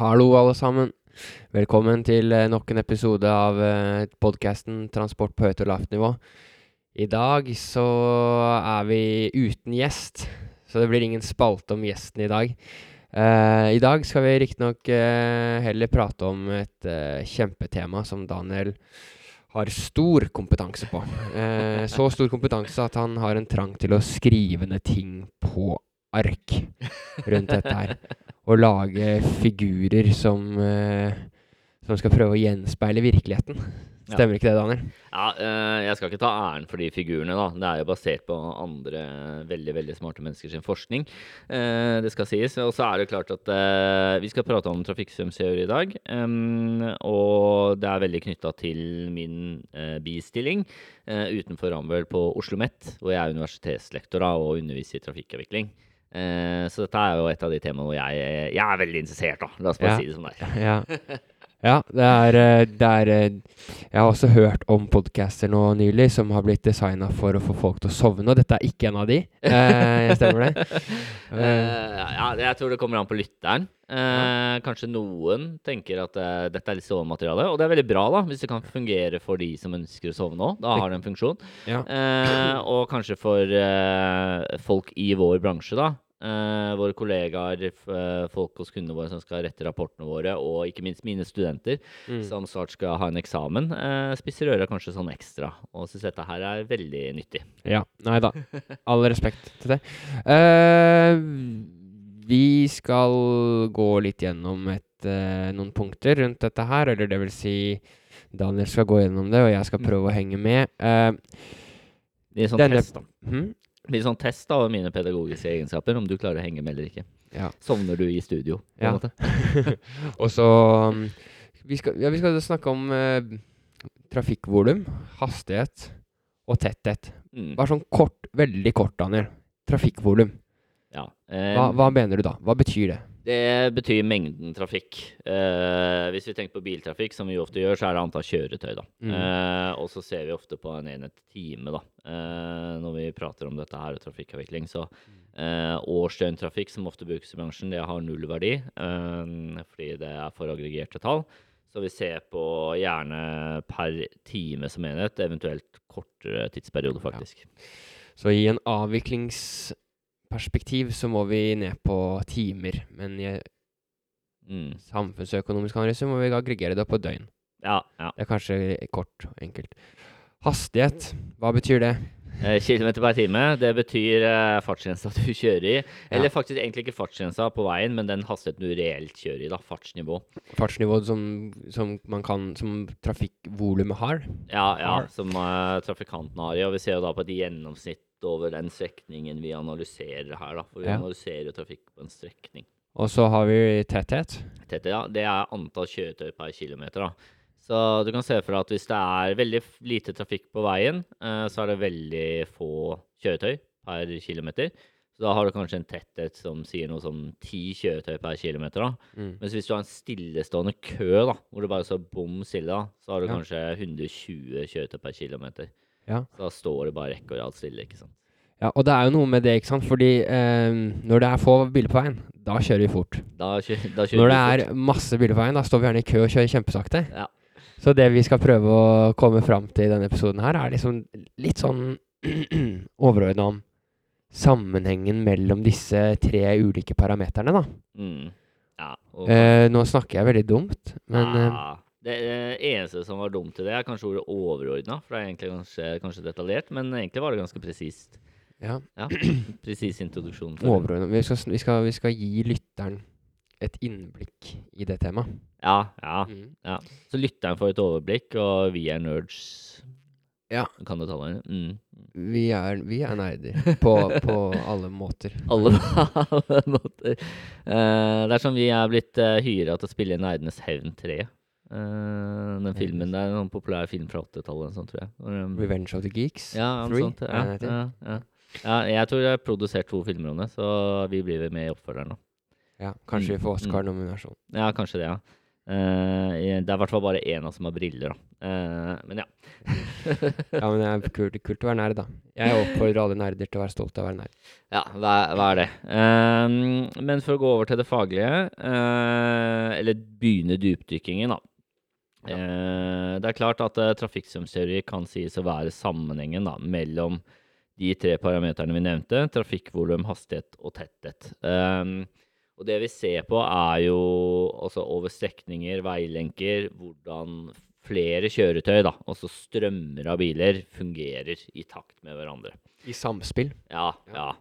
Hallo, alle sammen. Velkommen til eh, nok en episode av uh, podkasten Transport på høyt og lavt nivå. I dag så er vi uten gjest, så det blir ingen spalte om gjesten i dag. Uh, I dag skal vi riktignok uh, heller prate om et uh, kjempetema som Daniel har stor kompetanse på. Uh, så stor kompetanse at han har en trang til å skrive ned ting på ark rundt dette her. Og lage figurer som, uh, som skal prøve å gjenspeile virkeligheten. Stemmer ikke det, Daniel? Ja, eh, jeg skal ikke ta æren for de figurene, da. Det er jo basert på andre veldig veldig smarte menneskers forskning. Eh, det skal sies. Og så er det klart at eh, vi skal prate om trafikksystemteori i dag. Um, og det er veldig knytta til min eh, bistilling eh, utenfor Rambøll på Oslo OsloMet, hvor jeg er universitetslektor da, og underviser i trafikkavvikling. Eh, så dette er jo et av de temaene hvor jeg, jeg er veldig interessert, da. La oss bare Ja. si det som det er. Ja. ja det er, eh, det er eh, Jeg har også hørt om podcaster nå nylig som har blitt designa for å få folk til å sovne, og dette er ikke en av de. Eh, stemmer det? Eh, ja, jeg tror det kommer an på lytteren. Uh, Kanskje noen tenker at uh, dette er litt sovemateriale. Og det er veldig bra, da, hvis det kan fungere for de som ønsker å sove nå. Da har det en funksjon. ja. Og kanskje for folk i vår bransje, da. Eh, våre kollegaer, eh, folk hos kundene våre som skal rette rapportene våre, og ikke minst mine studenter Mm. som snart skal ha en eksamen, eh, spisser øra kanskje sånn ekstra. Og syns dette her er veldig nyttig. ja. Nei da. All respekt til det. Eh, vi skal gå litt gjennom et, eh, noen punkter rundt dette her, eller det vil si Daniel skal gå gjennom det, og jeg skal prøve å henge med. Eh, Det er sånn Denne- test, da. hm? Blir sånn test av mine pedagogiske egenskaper, om du klarer å henge med eller ikke. Ja. Sovner du i studio? på en Ja. måte? Og så um, vi skal, ja, vi skal snakke om eh, trafikkvolum, hastighet og tetthet. Mm. Bare sånn kort, veldig kort, Daniel. Trafikkvolum. Ja. Eh, Hva, hva mener du da? Hva betyr det? Det betyr mengden trafikk. Eh, hvis vi tenker på biltrafikk, som vi ofte gjør, så er det antall kjøretøy. da. Mm. Eh, og så ser vi ofte på en enhet time da, eh, når vi prater om dette her og trafikkavvikling. Så eh, årsdøgntrafikk, som ofte brukes i bransjen, det har null verdi eh, fordi det er for aggregerte tall. Så vi ser på gjerne per time som enhet, eventuelt kortere tidsperiode, faktisk. Så i en avviklingsperspektiv så må vi ned på timer, men i Mm. samfunnsøkonomisk analyse må vi aggregere det på døgn. Ja, ja. Det er kanskje kort og enkelt. Hastighet, hva betyr det? Eh, kilometer per time, det betyr eh, fartsgrensa du kjører i. Eller Ja. faktisk egentlig ikke fartsgrensa på veien, men den hastigheten du reelt kjører i, da. Fartsnivå. Fartsnivå som, som man kan Som trafikkvolumet har? Ja, ja, Har. som uh, trafikanten har i. Og vi ser jo da på et gjennomsnitt over den strekningen vi analyserer her, da. For vi Ja. analyserer trafikk på en strekning. Og så har vi tetthet. Tetthet, ja, det er antall kjøretøy per kilometer, da. Så du kan se for deg at hvis det er veldig lite trafikk på veien, eh, så er det veldig få kjøretøy per kilometer. Så da har du kanskje en tetthet som sier noe som ti kjøretøy per kilometer. da. Mm. Mens hvis du har en stillestående kø, da, hvor det bare står bom stille, da, så har du Ja. kanskje 120 kjøretøy per kilometer. Ja. Så da står det bare rekke og rad stille, ikke sant. ja. Og det er jo noe med det, ikke sant. Fordi eh, når det er få biler på veien, da kjører vi fort. Da, kjø da kjører Når det fort. er masse biler på veien, da står vi gjerne i kø og kjører kjempesakte. Ja. Så det vi skal prøve å komme fram til i denne episoden her, er liksom litt sånn overordna om sammenhengen mellom disse tre ulike parameterne, da. Mm. Ja, okay. Eh, nå snakker jeg veldig dumt, men eh, Ja, det eh, eneste som var dumt til det, er kanskje ordet overordna. For det er egentlig kanskje, kanskje detaljert, men egentlig var det ganske presist. ja, Ja, Presis introduksjon. overordna. Vi, vi, vi skal gi lytteren et innblikk i det temaet. Ja, ja, Mm. ja. Så lytteren får et overblikk, og vi er nerds. Ja. Kan du tale det? Mm. Vi er, vi er nerder på, på alle måter. Alle alle måter. Uh, det er som vi er blitt uh, hyra til å spille i Nerdenes hevn 3. Eh, den filmen der, en populær film fra 80-tallet, sånn, tror jeg. Um, Revenge of the Geeks. Ja, sånt. Ja, ja, ja. ja, jeg tror jeg har produsert to filmer om det, så vi blir med i oppfølgeren nå. Ja, kanskje vi får Mm, Oscar-nominasjon. Ja, kanskje det, ja. Uh, det er i hvert fall bare én av oss som har briller, da. Uh, men ja. Ja, men det er kult, kult å være nerd, da. Jeg oppfordrer alle nerder til å være stolt av å være nerd. Ja, hva, hva er det? Um, men for å gå over til det faglige, uh, eller begynne dypdykkingen, da. Eh, det er klart at trafikkstrømsteori kan sies å være sammenhengen da, mellom de tre parameterne vi nevnte, trafikkvolum, hastighet og tetthet. Ehm, og det vi ser på, er jo altså over strekninger, veilenker, hvordan flere kjøretøy, da, altså strømmer av biler, fungerer i takt med hverandre. I samspill. Ja, ja.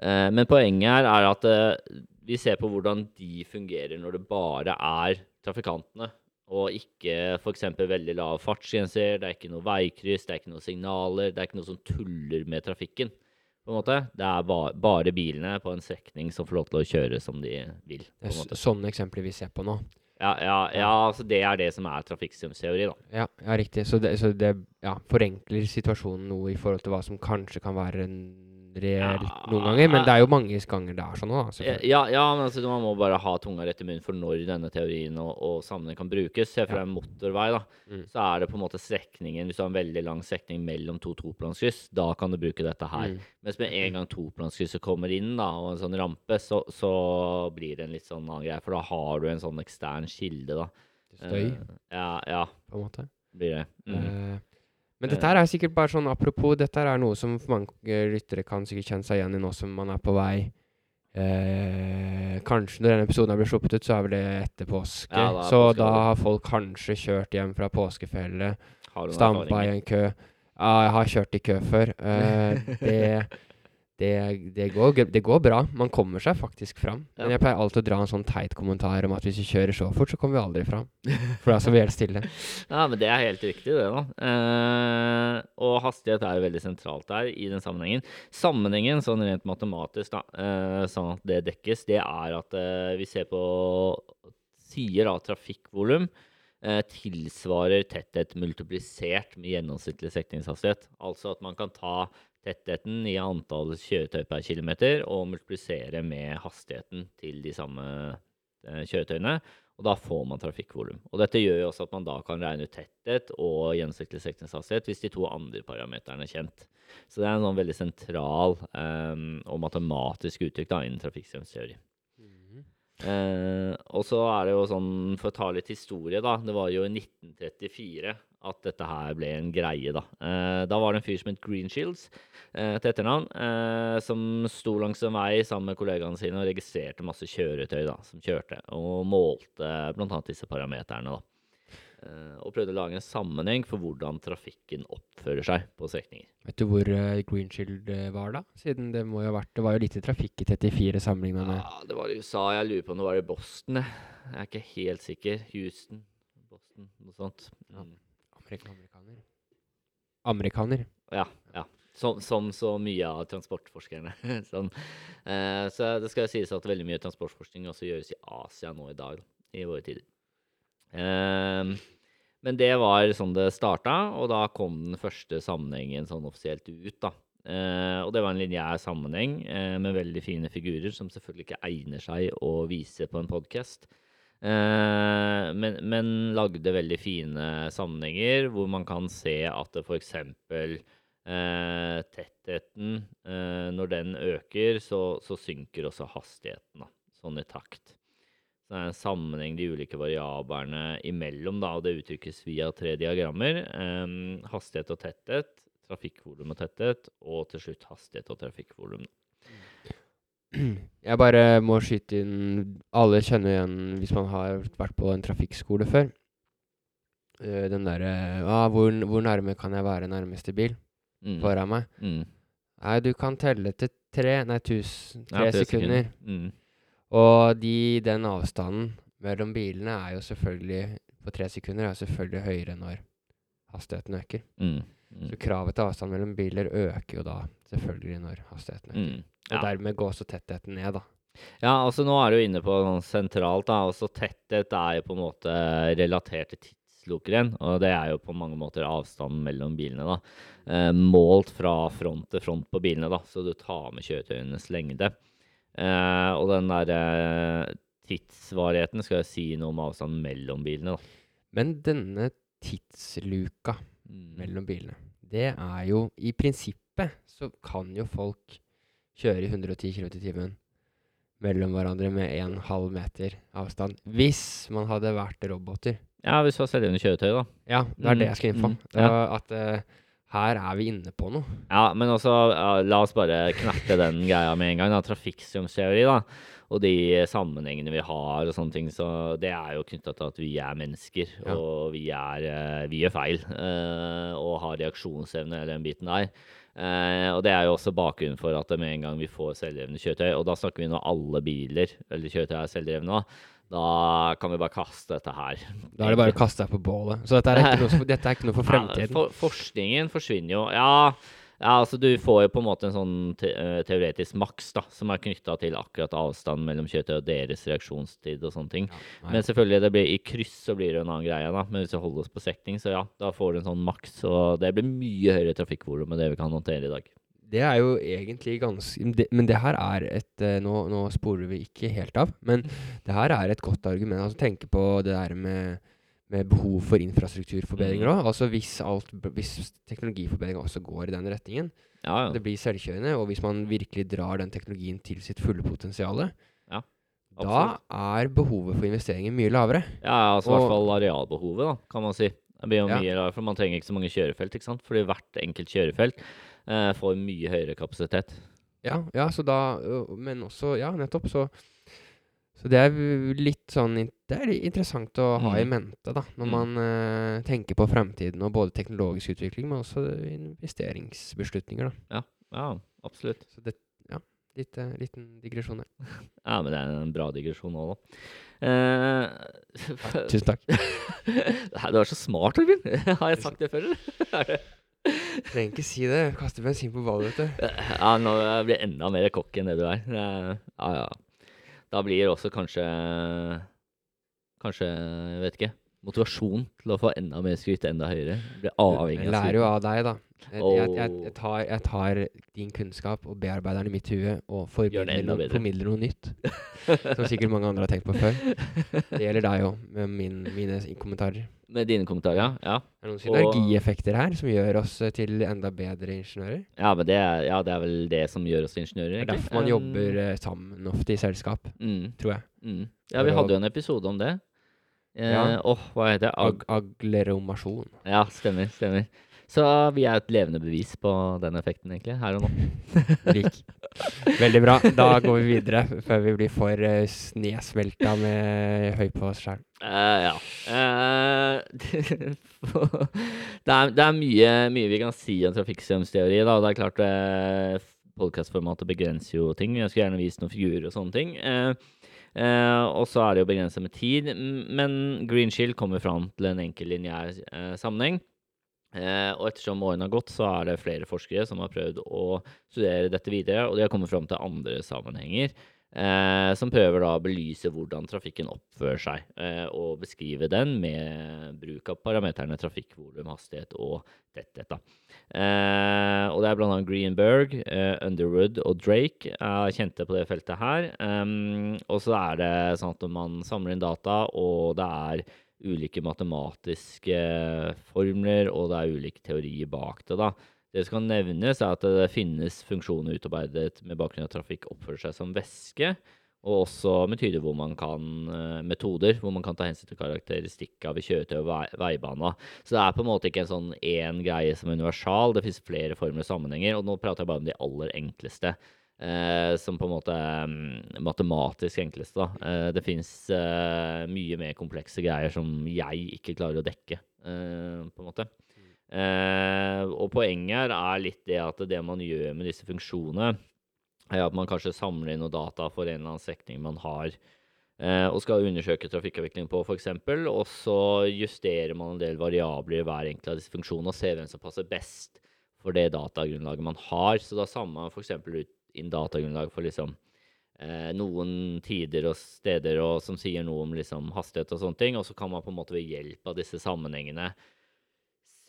Eh, men poenget her er at eh, vi ser på hvordan de fungerer når det bare er trafikantene, og ikke f.eks. veldig lav fartsgrenser, det er ikke noe veikryss, det er ikke noe signaler, det er ikke noe som tuller med trafikken. på en måte. Det er bare bilene på en strekning som får lov til å kjøre som de vil. Det er sånne eksempler vi ser på nå. Ja, ja, ja, så det er det som er trafikkstrømsteori, da. Ja, ja riktig. Så det, så det ja, forenkler situasjonen noe i forhold til hva som kanskje kan være en reelt Ja. noen ganger. Men det er jo mange ganger det er sånn òg. Ja, ja, men altså, man må bare ha tunga rett i munnen for når denne teorien og, og sammenheng kan brukes. Se for deg en motorvei, da. Mm. Så er det på en måte strekningen Hvis du har en veldig lang strekning mellom to toplanskryss, da kan du bruke dette her. Mm. Mens med en gang toplanskrysset kommer inn, da, og en sånn rampe, så, så blir det en litt sånn annen greie. For da har du en sånn ekstern kilde, da. Støy, Uh, ja, ja, på en måte. blir det. Mm. Eh, men dette her er sikkert bare sånn apropos Dette her er noe som mange eh, lyttere kan sikkert kjenne seg igjen i nå som man er på vei eh, Kanskje når denne episoden blitt sluppet ut, så er vel det etter påske. Ja, er så påske, da da. har folk kanskje kjørt hjem fra påskefjellet, stampa i en kø. Ja, jeg har kjørt i kø før. Eh, det, det, det, går, det går bra. Man kommer seg faktisk fram. Men jeg pleier alltid å dra en sånn teit kommentar om at hvis vi kjører så fort, så kommer vi aldri fram. For da står vi helt stille. Ja, men det er helt riktig, det, da. Eh, og hastighet er jo veldig sentralt her i den sammenhengen. Sammenhengen, sånn rent matematisk, da, eh, sånn at det dekkes, det er at eh, vi ser på sider av trafikkvolum eh, tilsvarer tetthet multiplisert med gjennomsnittlig strekningshastighet. Altså at man kan ta tettheten i antall kjøretøy per kilometer og multiplisere med hastigheten til de samme eh, kjøretøyene. Og da får man trafikkvolum. Og dette gjør jo også at man da kan regne ut tetthet og gjennomsnittlig strekningshastighet hvis de to andre parameterne er kjent. Så det er en sånn veldig sentral um, og matematisk uttrykk da, innen trafikkstrømsteori. Eh, og så er det jo sånn, for å ta litt historie, da. Det var jo i 1934 at dette her ble en greie, da. Eh, da var det en fyr som het Greenshields, eh, til etternavn, eh, som sto langs en vei sammen med kollegaene sine og registrerte masse kjøretøy da, som kjørte, og målte blant annet disse parameterne, da. Eh, og prøvde å lage en sammenheng for hvordan trafikken oppfører seg på strekninger. Vet du hvor uh, Greenshield eh, var da? Siden det må jo ha vært Det var jo lite trafikk i 34 sammenligna med Ja, det var i USA. Jeg lurer på om det var i Boston. jeg. Jeg er ikke helt sikker. Houston, Boston, noe sånt. Ja. Mm. amerikaner. Amerikaner. Ja. ja. Som, som så mye av transportforskerne. sånn. eh, så det skal jo sies at veldig mye transportforskning også gjøres i Asia nå i dag, i våre tider. Eh, men det var sånn det starta, og da kom den første sammenhengen sånn offisielt ut, da. Eh, og det var en lineær sammenheng eh, med veldig fine figurer, som selvfølgelig ikke egner seg å vise på en podkast. Eh, men, men lagde veldig fine sammenhenger hvor man kan se at f.eks. Eh, tettheten, eh, når den øker, så, så synker også hastigheten, sånn i takt. Så det er en sammenheng de ulike variablene imellom, da, og det uttrykkes via tre diagrammer. Um, hastighet og tetthet, trafikkvolum og tetthet, og til slutt hastighet og trafikkvolum. Jeg bare må skyte inn Alle kjenner igjen hvis man har vært på en trafikkskole før. Eh, den derre ah, hvor, hvor nærme kan jeg være nærmeste bil Mm. foran meg? Mm. Nei, du kan telle til tre Nei, tusen, tre Ja, tre sekunder. Mm. Og de, den avstanden mellom bilene er jo selvfølgelig På tre sekunder er selvfølgelig høyere når hastigheten øker. Mm. Mm. Så kravet til avstand mellom biler øker jo da selvfølgelig når hastigheten øker. Mm. Og dermed går også tettheten ned, da. Ja, altså nå er du inne på noe sentralt. da, altså Tetthet er jo på en måte relatert til tidslokeren, og det er jo på mange måter avstanden mellom bilene. da, eh, Målt fra front til front på bilene, da, så du tar med kjøretøyenes lengde. Eh, og den der eh, tidsvarigheten skal jo si noe om avstanden mellom bilene, da. Men denne tidsluka Mm. mellom bilene, det er jo I prinsippet så kan jo folk kjøre i 110 km i timen mellom hverandre med en halv meter avstand. Hvis man hadde vært roboter. Ja, hvis du har selvgivende kjøretøy, da. Ja, det er Mm, det jeg skal inn på. mm, var At eh, her er vi inne på noe. Ja, men også, la oss bare knappe den greia med en gang. da, Trafikkstrømsteori, da. Og de sammenhengene vi har og sånne ting. Så det er jo knytta til at vi er mennesker, Ja. og vi, er, eh, vi gjør feil. eh, og har reaksjonsevne, den biten der. Eh, og det er jo også bakgrunnen for at med en gang vi får selvdrevne kjøretøy, og da snakker vi nå alle biler eller kjøretøy er selvdrevne, da, da kan vi bare kaste dette her. Da er det bare å kaste deg på bålet. Så dette er ikke noe, dette er ikke noe for Ja, fremtiden. for, forskningen forsvinner jo. Ja, ja, altså du får jo på en måte en sånn te eh, teoretisk maks da, som er knytta til akkurat avstanden mellom kjøttet og deres reaksjonstid og sånne ting. Ja, Men selvfølgelig, det blir, i kryss så blir det en annen greie. da, Men hvis vi holder oss på sekting, så ja, da får du en sånn maks. Og det blir mye høyere trafikkvolum enn det vi kan håndtere i dag. Det er jo egentlig ganske Men det her er et eh, nå, nå sporer vi ikke helt av, men det her er et godt argument. Altså Tenke på det der med, med behov for infrastrukturforbedringer Mm. Altså hvis, alt, hvis teknologiforbedringa også går i den retningen. Ja, ja. Det blir selvkjørende, og hvis man virkelig drar den teknologien til sitt fulle potensial, Ja, da er behovet for investeringer mye lavere. Ja, altså i hvert fall arealbehovet, da, kan man si. Det blir jo mye lavere, for man trenger ikke så mange kjørefelt, ikke sant? Fordi hvert enkelt kjørefelt eh, får mye høyere kapasitet. Ja, ja, så da Men også Ja, nettopp. Så, så det er litt sånn Det er interessant å ha i Mm. mente, da, når Mm. man eh, tenker på fremtiden og både teknologisk utvikling, men også investeringsbeslutninger, da. Ja, ja absolutt. Så det Ja, litt, eh, liten digresjon der. Ja, men det er en bra digresjon òg, da. Eh, Tusen takk. Du er så smart, Torbjørn. Har jeg sagt det før, eller? Er Trenger ikke si det. Kaste bensin på ballet, vet du. Ja, nå blir jeg enda mer kokk enn det du er. Ja, ja. Da blir det også kanskje Kanskje, jeg vet ikke Motivasjon til å få enda mer skryt enda høyere. Blir avhengig Jeg skryt. lærer jo av deg, da. Jeg, jeg, jeg, tar, jeg tar din kunnskap og bearbeider den i mitt hue og formidler noe, formidler noe nytt. Som sikkert mange andre har tenkt på før. Det gjelder deg òg, med min, mine kommentarer. Med dine kommentarer, ja. ja. Det er noen synergieffekter her som gjør oss eh, til enda bedre ingeniører. Ja, men det er, ja, det er vel det som gjør oss til ingeniører, Det er derfor man Um, jobber eh, sammen ofte i selskap, Mm, tror jeg. mm. Ja, vi hadde jo en episode om det. Eh, Ja. Åh, hva heter det? Ag Ag agleromasjon. ja, stemmer, stemmer. Så vi er et levende bevis på den effekten, egentlig, her og nå. Veldig bra. Da går vi videre, før vi blir for uh, snesmelta med høy på oss sjøl. Uh, ja. Uh, det, er, det er mye, mye vi kan si om trafikkstrømsteori. Da. Det er klart uh, Podkastformatet begrenser jo ting. Jeg skulle gjerne vist noen figurer og sånne ting. Uh, eh, og så er det jo begrensa med tid. Men Green Shield kommer fram til en enkel lineær eh, sammenheng. Eh, og ettersom årene har gått, så er det flere forskere som har prøvd å studere dette videre, og de har kommet fram til andre sammenhenger. Eh, som prøver da å belyse hvordan trafikken oppfører seg, eh, og beskrive den med bruk av parameterne trafikkvolum, hastighet og tetthet. Eh, og det er bl.a. Greenberg, eh, Underwood og Drake er kjente på det feltet her. Um, og så er det sånn at man samler inn data, og det er ulike matematiske formler, og det er ulike teorier bak det. da. Det som kan nevnes, er at det finnes funksjoner utarbeidet med bakgrunn av trafikk oppfører seg som væske, og også metoder hvor man kan, eh, metoder hvor man kan ta hensyn til karakteristikk av kjøretøy og vei, veibana. Så det er på en måte ikke en sånn én greie som er universal, det finnes flere former og sammenhenger, og nå prater jeg bare om de aller enkleste. Eh, som på en måte er matematisk enkleste. Eh, det fins eh, mye mer komplekse greier som jeg ikke klarer å dekke, eh, på en måte. Eh, og poenget her er litt det at det man gjør med disse funksjonene, er at man kanskje samler inn noe data for en eller annen strekning man har, eh, og skal undersøke trafikkavvikling på, f.eks., og så justerer man en del variabler i hver enkelt av disse funksjonene og ser hvem som passer best for det datagrunnlaget man har. Så da samler man f.eks. ut inn datagrunnlag for liksom eh, noen tider og steder og som sier noe om liksom hastighet og sånne ting, og så kan man på en måte ved hjelp av disse sammenhengene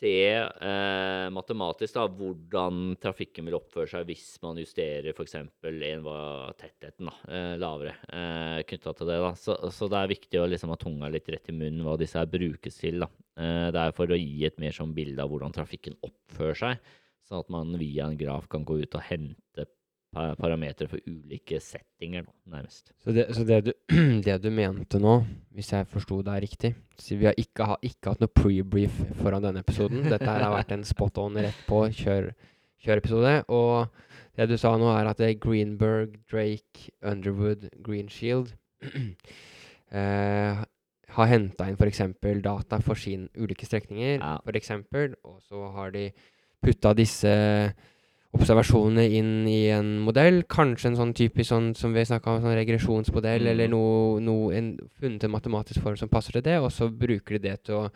se eh, matematisk da, hvordan trafikken vil oppføre seg hvis man justerer f.eks. tettheten da, eh, lavere eh, knytta til det. da. Så, så, det er viktig å liksom ha tunga litt rett i munnen hva disse her brukes til. da. Eh, det er for å gi et mer sånn bilde av hvordan trafikken oppfører seg, sånn at man via en graf kan gå ut og hente parametere for ulike settinger, nærmest. Så, det, så det, du, det, du, mente nå, hvis jeg forsto deg riktig så Vi har ikke, ha, ikke hatt noe pre-brief foran denne episoden. Dette har vært en spot on rett på kjør, kjørepisode. Og det du sa nå, er at det er Greenberg, Drake, Underwood, Greenshield eh, har henta inn f.eks. data for sine ulike strekninger, ja. f.eks., og så har de putta disse observasjonene inn i en modell. Kanskje en sånn typisk sånn som vi snakka om, sånn regresjonsmodell, mm. eller noe, noe en, funnet en matematisk form som passer til det, og så bruker de det til å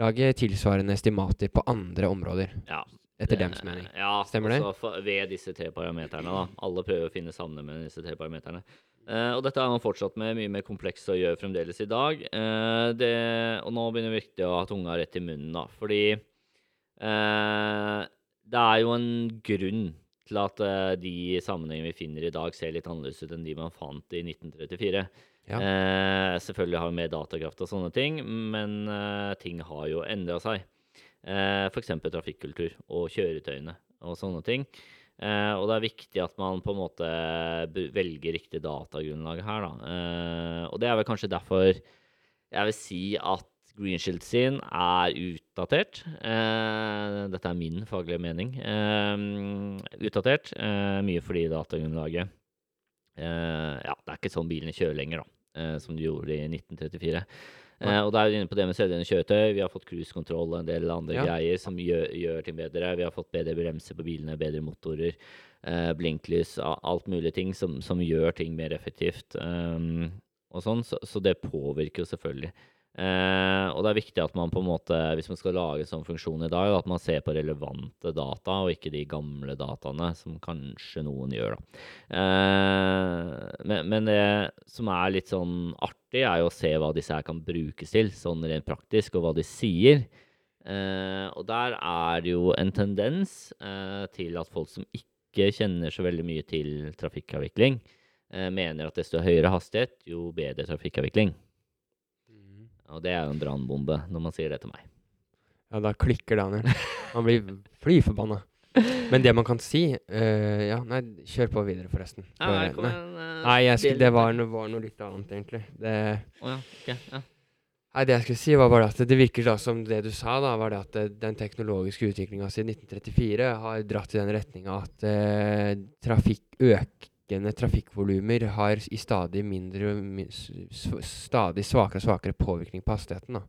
lage tilsvarende estimater på andre områder. Ja. Etter dems mening. Ja, Stemmer det? For, ved disse tre parameterne. da. Alle prøver å finne sammen med disse tre parameterne. Uh, og dette har man fortsatt med, mye mer komplekst å gjøre fremdeles i dag. Uh, det, og nå begynner det virkelig å ha tunga rett i munnen, da. Fordi uh, det er jo en grunn til at uh, de sammenhengene vi finner i dag, ser litt annerledes ut enn de man fant i 1934. Ja. Uh, selvfølgelig har vi mer datakraft og sånne ting, men uh, ting har jo endra seg. Uh, F.eks. trafikkultur og kjøretøyene og sånne ting. og det er viktig at man på en måte velger riktig datagrunnlag her, da. og det er vel kanskje derfor jeg vil si at Greenshield sin er utdatert. Uh, dette er min faglige mening. Uh, utdatert. Uh, mye fordi datagrunnlaget Ja, det er ikke sånn bilene kjører lenger, da, som de gjorde i 1934. og da er vi inne på det med selvgående kjøretøy. Vi har fått cruisekontroll og en del andre ja. greier som gjør, gjør, ting bedre. Vi har fått bedre bremser på bilene, bedre motorer, blinklys, alt mulig ting som, som gjør ting mer effektivt. Um, og sånn, så, så det påvirker jo selvfølgelig. Eh, og det er viktig at man på en måte, hvis man skal lage en sånn funksjon i dag, at man ser på relevante data, og ikke de gamle dataene, som kanskje noen gjør. da. Eh, men, men, det som er litt sånn artig, er jo å se hva disse her kan brukes til, sånn rent praktisk, og hva de sier. Eh, og der er det jo en tendens eh, til at folk som ikke kjenner så veldig mye til trafikkavvikling, eh, mener at desto høyere hastighet, jo bedre trafikkavvikling. Og det er jo en brannbombe når man sier det til meg. Ja, da klikker Daniel. Han blir fly forbanna. Men det man kan si uh, Ja, nei, kjør på videre, forresten. Ja, nei, nei. nei jeg, det var, var, noe litt annet, egentlig. Det, oh, ja. Okay, ja. Nei, Det jeg skulle si, var bare at det virker da som det du sa, da, var det at den teknologiske utviklinga siden 1934 har dratt i den retninga at uh, trafikk øker økende trafikkvolumer har i stadig mindre stadig svakere og svakere påvirkning på hastigheten. da.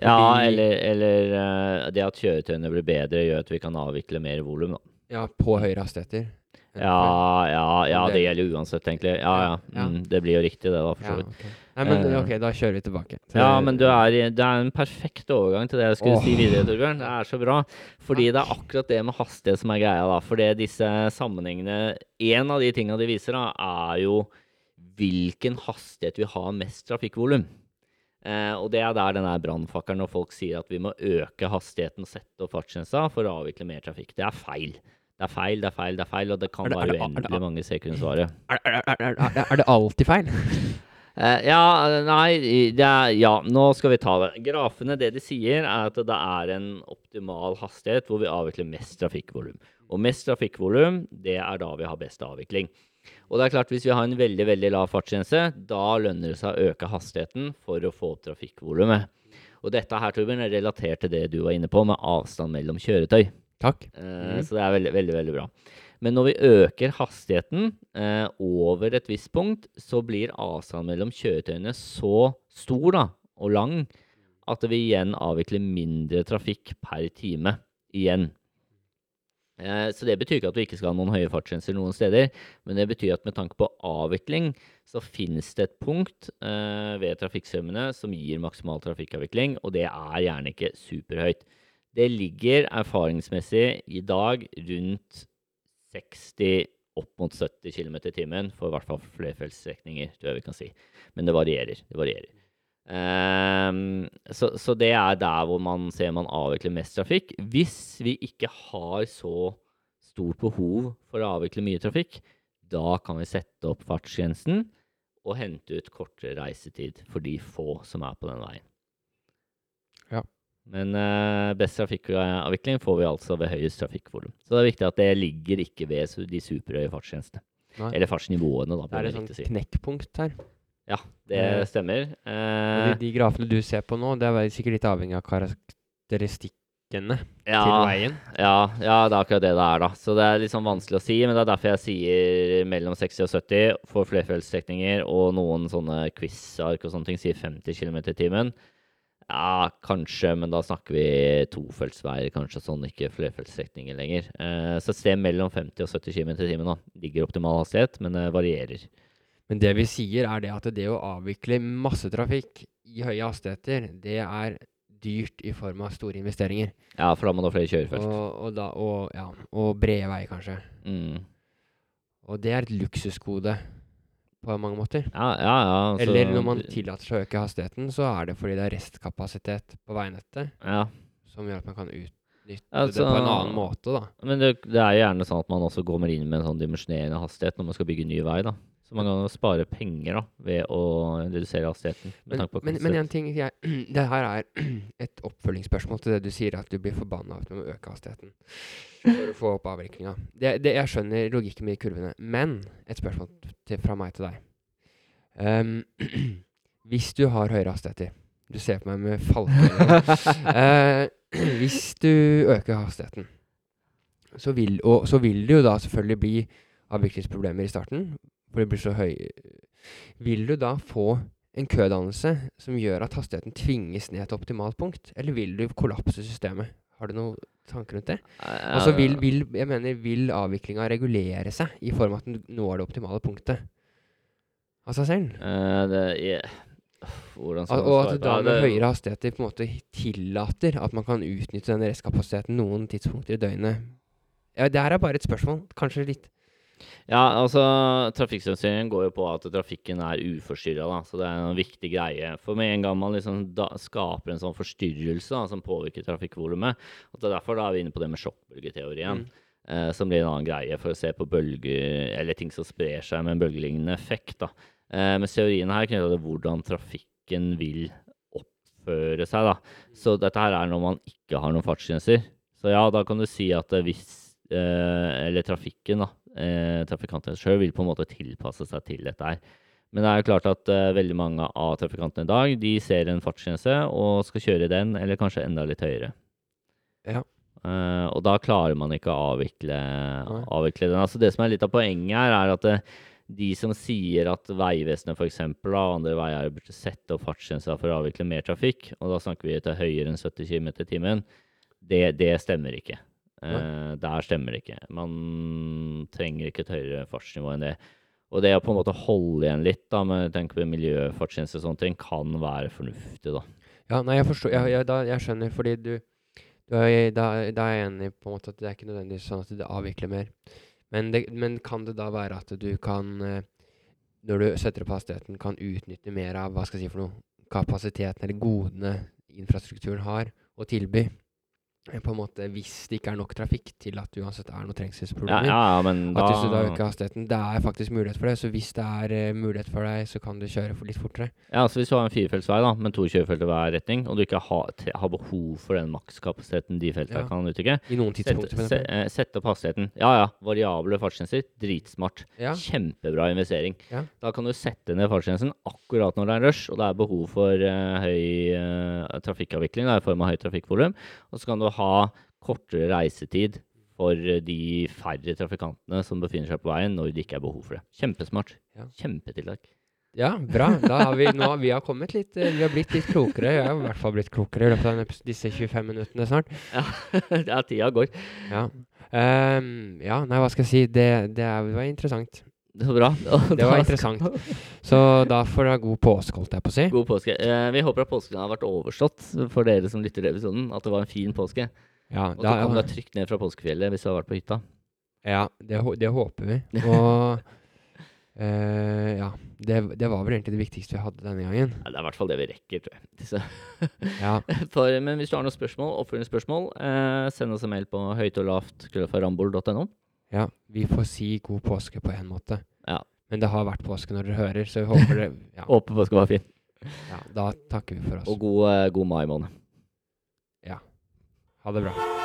Ja, eller, eller uh, det at kjøretøyene blir bedre, gjør at vi kan avvikle mer volum. Ja, på høyere hastigheter. Ja, ja, ja, det gjelder uansett, egentlig. Ja, ja. Mm, det blir jo riktig, det, da, for så vidt. Okay. Nei, men uh, ok, da kjører vi tilbake. Til ja, men er, det er en perfekt overgang til det jeg skulle oh. si videre, Torbjørn. Det er så bra. Fordi det er akkurat det med hastighet som er greia, da. Fordi disse sammenhengene En av de tinga de viser, da, er jo hvilken hastighet vi har mest trafikkvolum. Eh, og det er der den der brannfakkelen når folk sier at vi må øke hastigheten og sette opp fartsgrensa for å avvikle mer trafikk. Det er feil. Det er feil, det er feil, det er feil, og det kan være uendelig mange sekundssvaret. Er, er, er, er, det alltid feil? uh, ja, nei er, Ja, nå skal vi ta det. Grafene, det de sier, er at det er en optimal hastighet hvor vi avvikler mest trafikkvolum. Og mest trafikkvolum, det er da vi har best avvikling. Og det er klart, hvis vi har en veldig veldig lav fartsgrense, da lønner det seg å øke hastigheten for å få opp trafikkvolumet. Og dette her, Torbjørn, er relatert til det du var inne på, med avstand mellom kjøretøy. Takk. Mm. Så det er veldig, veldig, veldig bra. Men når vi øker hastigheten eh, over et visst punkt, så blir avstanden mellom kjøretøyene så stor da, og lang at vi igjen avvikler mindre trafikk per time igjen. Eh, så det betyr ikke at vi ikke skal ha noen høye fartsgrenser noen steder, men det betyr at med tanke på avvikling så finnes det et punkt eh, ved trafikkstrømmene som gir maksimal trafikkavvikling, og det er gjerne ikke superhøyt. Det ligger erfaringsmessig i dag rundt 60 opp mot 70 km i timen for i hvert fall flerfeltsstrekninger, tror jeg vi kan si. Men det varierer. Det varierer. Um, så, så det er der hvor man ser man avvikler mest trafikk. Hvis vi ikke har så stort behov for å avvikle mye trafikk, da kan vi sette opp fartsgrensen og hente ut kortere reisetid for de få som er på den veien. Men eh, best trafikkavvikling får vi altså ved høyest trafikkvolum. Så det er viktig at det ligger ikke ved de superhøye fartsgrensene. Eller fartsnivåene, da. Det er et sånt si. knekkpunkt her. Ja, det Eh, stemmer. Eh, de, de grafene du ser på nå, det er sikkert litt avhengig av karakteristikkene ja, til veien. Ja, ja, det er akkurat det det er, da. Så det er litt sånn vanskelig å si, men det er derfor jeg sier mellom 60 og 70 for flerfeltsstrekninger, og noen sånne quiz-ark og sånne ting sier 50 km i timen. Ja, kanskje, men da snakker vi tofeltsveier, kanskje sånn, ikke flerfeltsstrekninger lenger. Eh, så et sted mellom 50 og 70 km i timen da, ligger optimal hastighet, men det varierer. Men det vi sier, er det at det å avvikle masse trafikk i høye hastigheter, det er dyrt i form av store investeringer. Ja, for da må du ha flere kjørefelt. Og, og, da, og, ja, og brede veier, kanskje. Mm. Og det er et luksusgode på mange måter. Ja, ja, ja. altså, Eller når man tillater seg å øke hastigheten, så er det fordi det er restkapasitet på veinettet Ja, som gjør at man kan utnytte Altså- det på en annen måte, da. Men det, det er jo gjerne sånn at man også går inn med en sånn dimensjonerende hastighet når man skal bygge ny vei, da. Så man kan spare penger da, ved å redusere hastigheten. Med Men, tanke på men, men en ting jeg, Det her er et oppfølgingsspørsmål til det du sier, at du blir forbanna av at du må øke hastigheten for å få opp avvirkninga. Jeg skjønner logikken med de kurvene, men et spørsmål til, fra meg til deg. Um, hvis du har høyere hastigheter Du ser på meg med falkeøyne. uh, hvis du øker hastigheten, så vil, og, så vil det jo da selvfølgelig bli avviklingsproblemer i starten, for det blir så høy Vil du da få en kødannelse som gjør at hastigheten tvinges ned til optimalt punkt, eller vil du kollapse systemet? Har du noen tanker rundt det? Og Altså vil, vil, jeg mener, vil avviklinga regulere seg i form av at den når det optimale punktet av seg selv? Uh, det, yeah. Hvordan skal Og at da med høyere hastigheter på en måte tillater at man kan utnytte den restkapasiteten noen tidspunkter i døgnet. Ja, det her er bare et spørsmål. Kanskje litt Ja, altså Trafikksensuren går jo på at trafikken er uforstyrra. Så det er en viktig greie. For med en gang man liksom da, skaper en sånn forstyrrelse da, som påvirker trafikkvolumet at det er Derfor da er vi inne på det med sjokkbølgeteorien. Mm. Eh, som blir en annen greie for å se på bølger, eller ting som sprer seg med en bølgelignende effekt. da. Eh, men teorien her er knytta til hvordan trafikken vil oppføre seg. da. Så dette her er når man ikke har noen fartsgrenser. Så ja, da kan du si at hvis Eller trafikken, da. Eh, trafikantene sjøl vil på en måte tilpasse seg til dette her. Men det er jo klart at eh, veldig mange av trafikantene i dag de ser en fartsgrense og skal kjøre den, eller kanskje enda litt høyere. Ja. Eh, og da klarer man ikke å avvikle, avvikle den. Altså det som er litt av poenget her, er at eh, de som sier at Vegvesenet f.eks. og andre veier burde sette opp fartsgrensa for å avvikle mer trafikk, og da snakker vi til høyere enn 70 km i timen, det, det stemmer ikke. Eh, der stemmer det ikke. Man trenger ikke et høyere fartsnivå enn det. Og det å på en måte holde igjen litt da, med tanke på miljøfartstjeneste og sånne ting, kan være fornuftig, da. Ja, nei, jeg forstår Jeg, jeg, da, jeg skjønner, fordi du, du er, da, da er jeg enig på en måte at det er ikke nødvendigvis sånn at det avvikler mer. Men, det, men kan det da være at du kan, eh, når du setter opp hastigheten, kan utnytte mer av hva skal jeg si for noe, kapasiteten eller godene infrastrukturen har å tilby? Eh, På en måte Hvis det ikke er nok trafikk til at det uansett er noen trengselsproblemer. ja, ja, men da At hvis du da øker hastigheten Det er faktisk mulighet for det. Så hvis det er uh, mulighet for deg, så kan du kjøre for litt fortere. Ja, så Hvis du har en firefeltsvei da, med to kjørefelt i hver retning, og du ikke har, har behov for den makskapasiteten de feltene Ja. kan uttrykke, I noen sett, tidspunkter. for se, eh, sett opp hastigheten. Ja ja, variable fartsgrenser. Dritsmart. Ja. Kjempebra investering. Da kan du sette ned fartsgrensen akkurat når det er rush, og det er behov for uh, høy uh, trafikkavvikling da, i form av høyt trafikkvolum. Og så kan du ha kortere reisetid for eh, de færre trafikantene som befinner seg på veien når det ikke er behov for det. Kjempesmart. Ja. Kjempetiltak. Ja, bra. Da har vi, nå, vi har kommet litt eh, Vi har blitt litt klokere. Jeg har i hvert fall blitt klokere i løpet av disse 25 minuttene snart. ja, tida går. Ja. Um, ja, nei, hva skal jeg si. Det, det, er, det var interessant. Det var bra. Og Det var interessant. Så da får dere ha god påske, holdt jeg på å si. God påske. Eh, vi håper at påsken har vært overstått for dere som lytter til episoden. At det var en fin påske. Ja, Og at du kom da, deg trygt ned fra påskefjellet hvis du har vært på hytta. ja det, det håper vi. Og Eh, ja, det, det var vel egentlig det viktigste vi hadde denne gangen. Ja, det er i hvert fall det vi rekker, tror jeg. Ja, for, men hvis du har noen spørsmål, oppfølgingsspørsmål, eh, send oss en mail på høyt og lavt krøllalfa.rambol.no. ja, vi får si god påske på en måte. Ja. Men det har vært påske når dere hører, så vi håper det ja, Håper påska var fin. ja, Da takker vi for oss. Og god, eh, god mai måned. Ja. Ha det bra.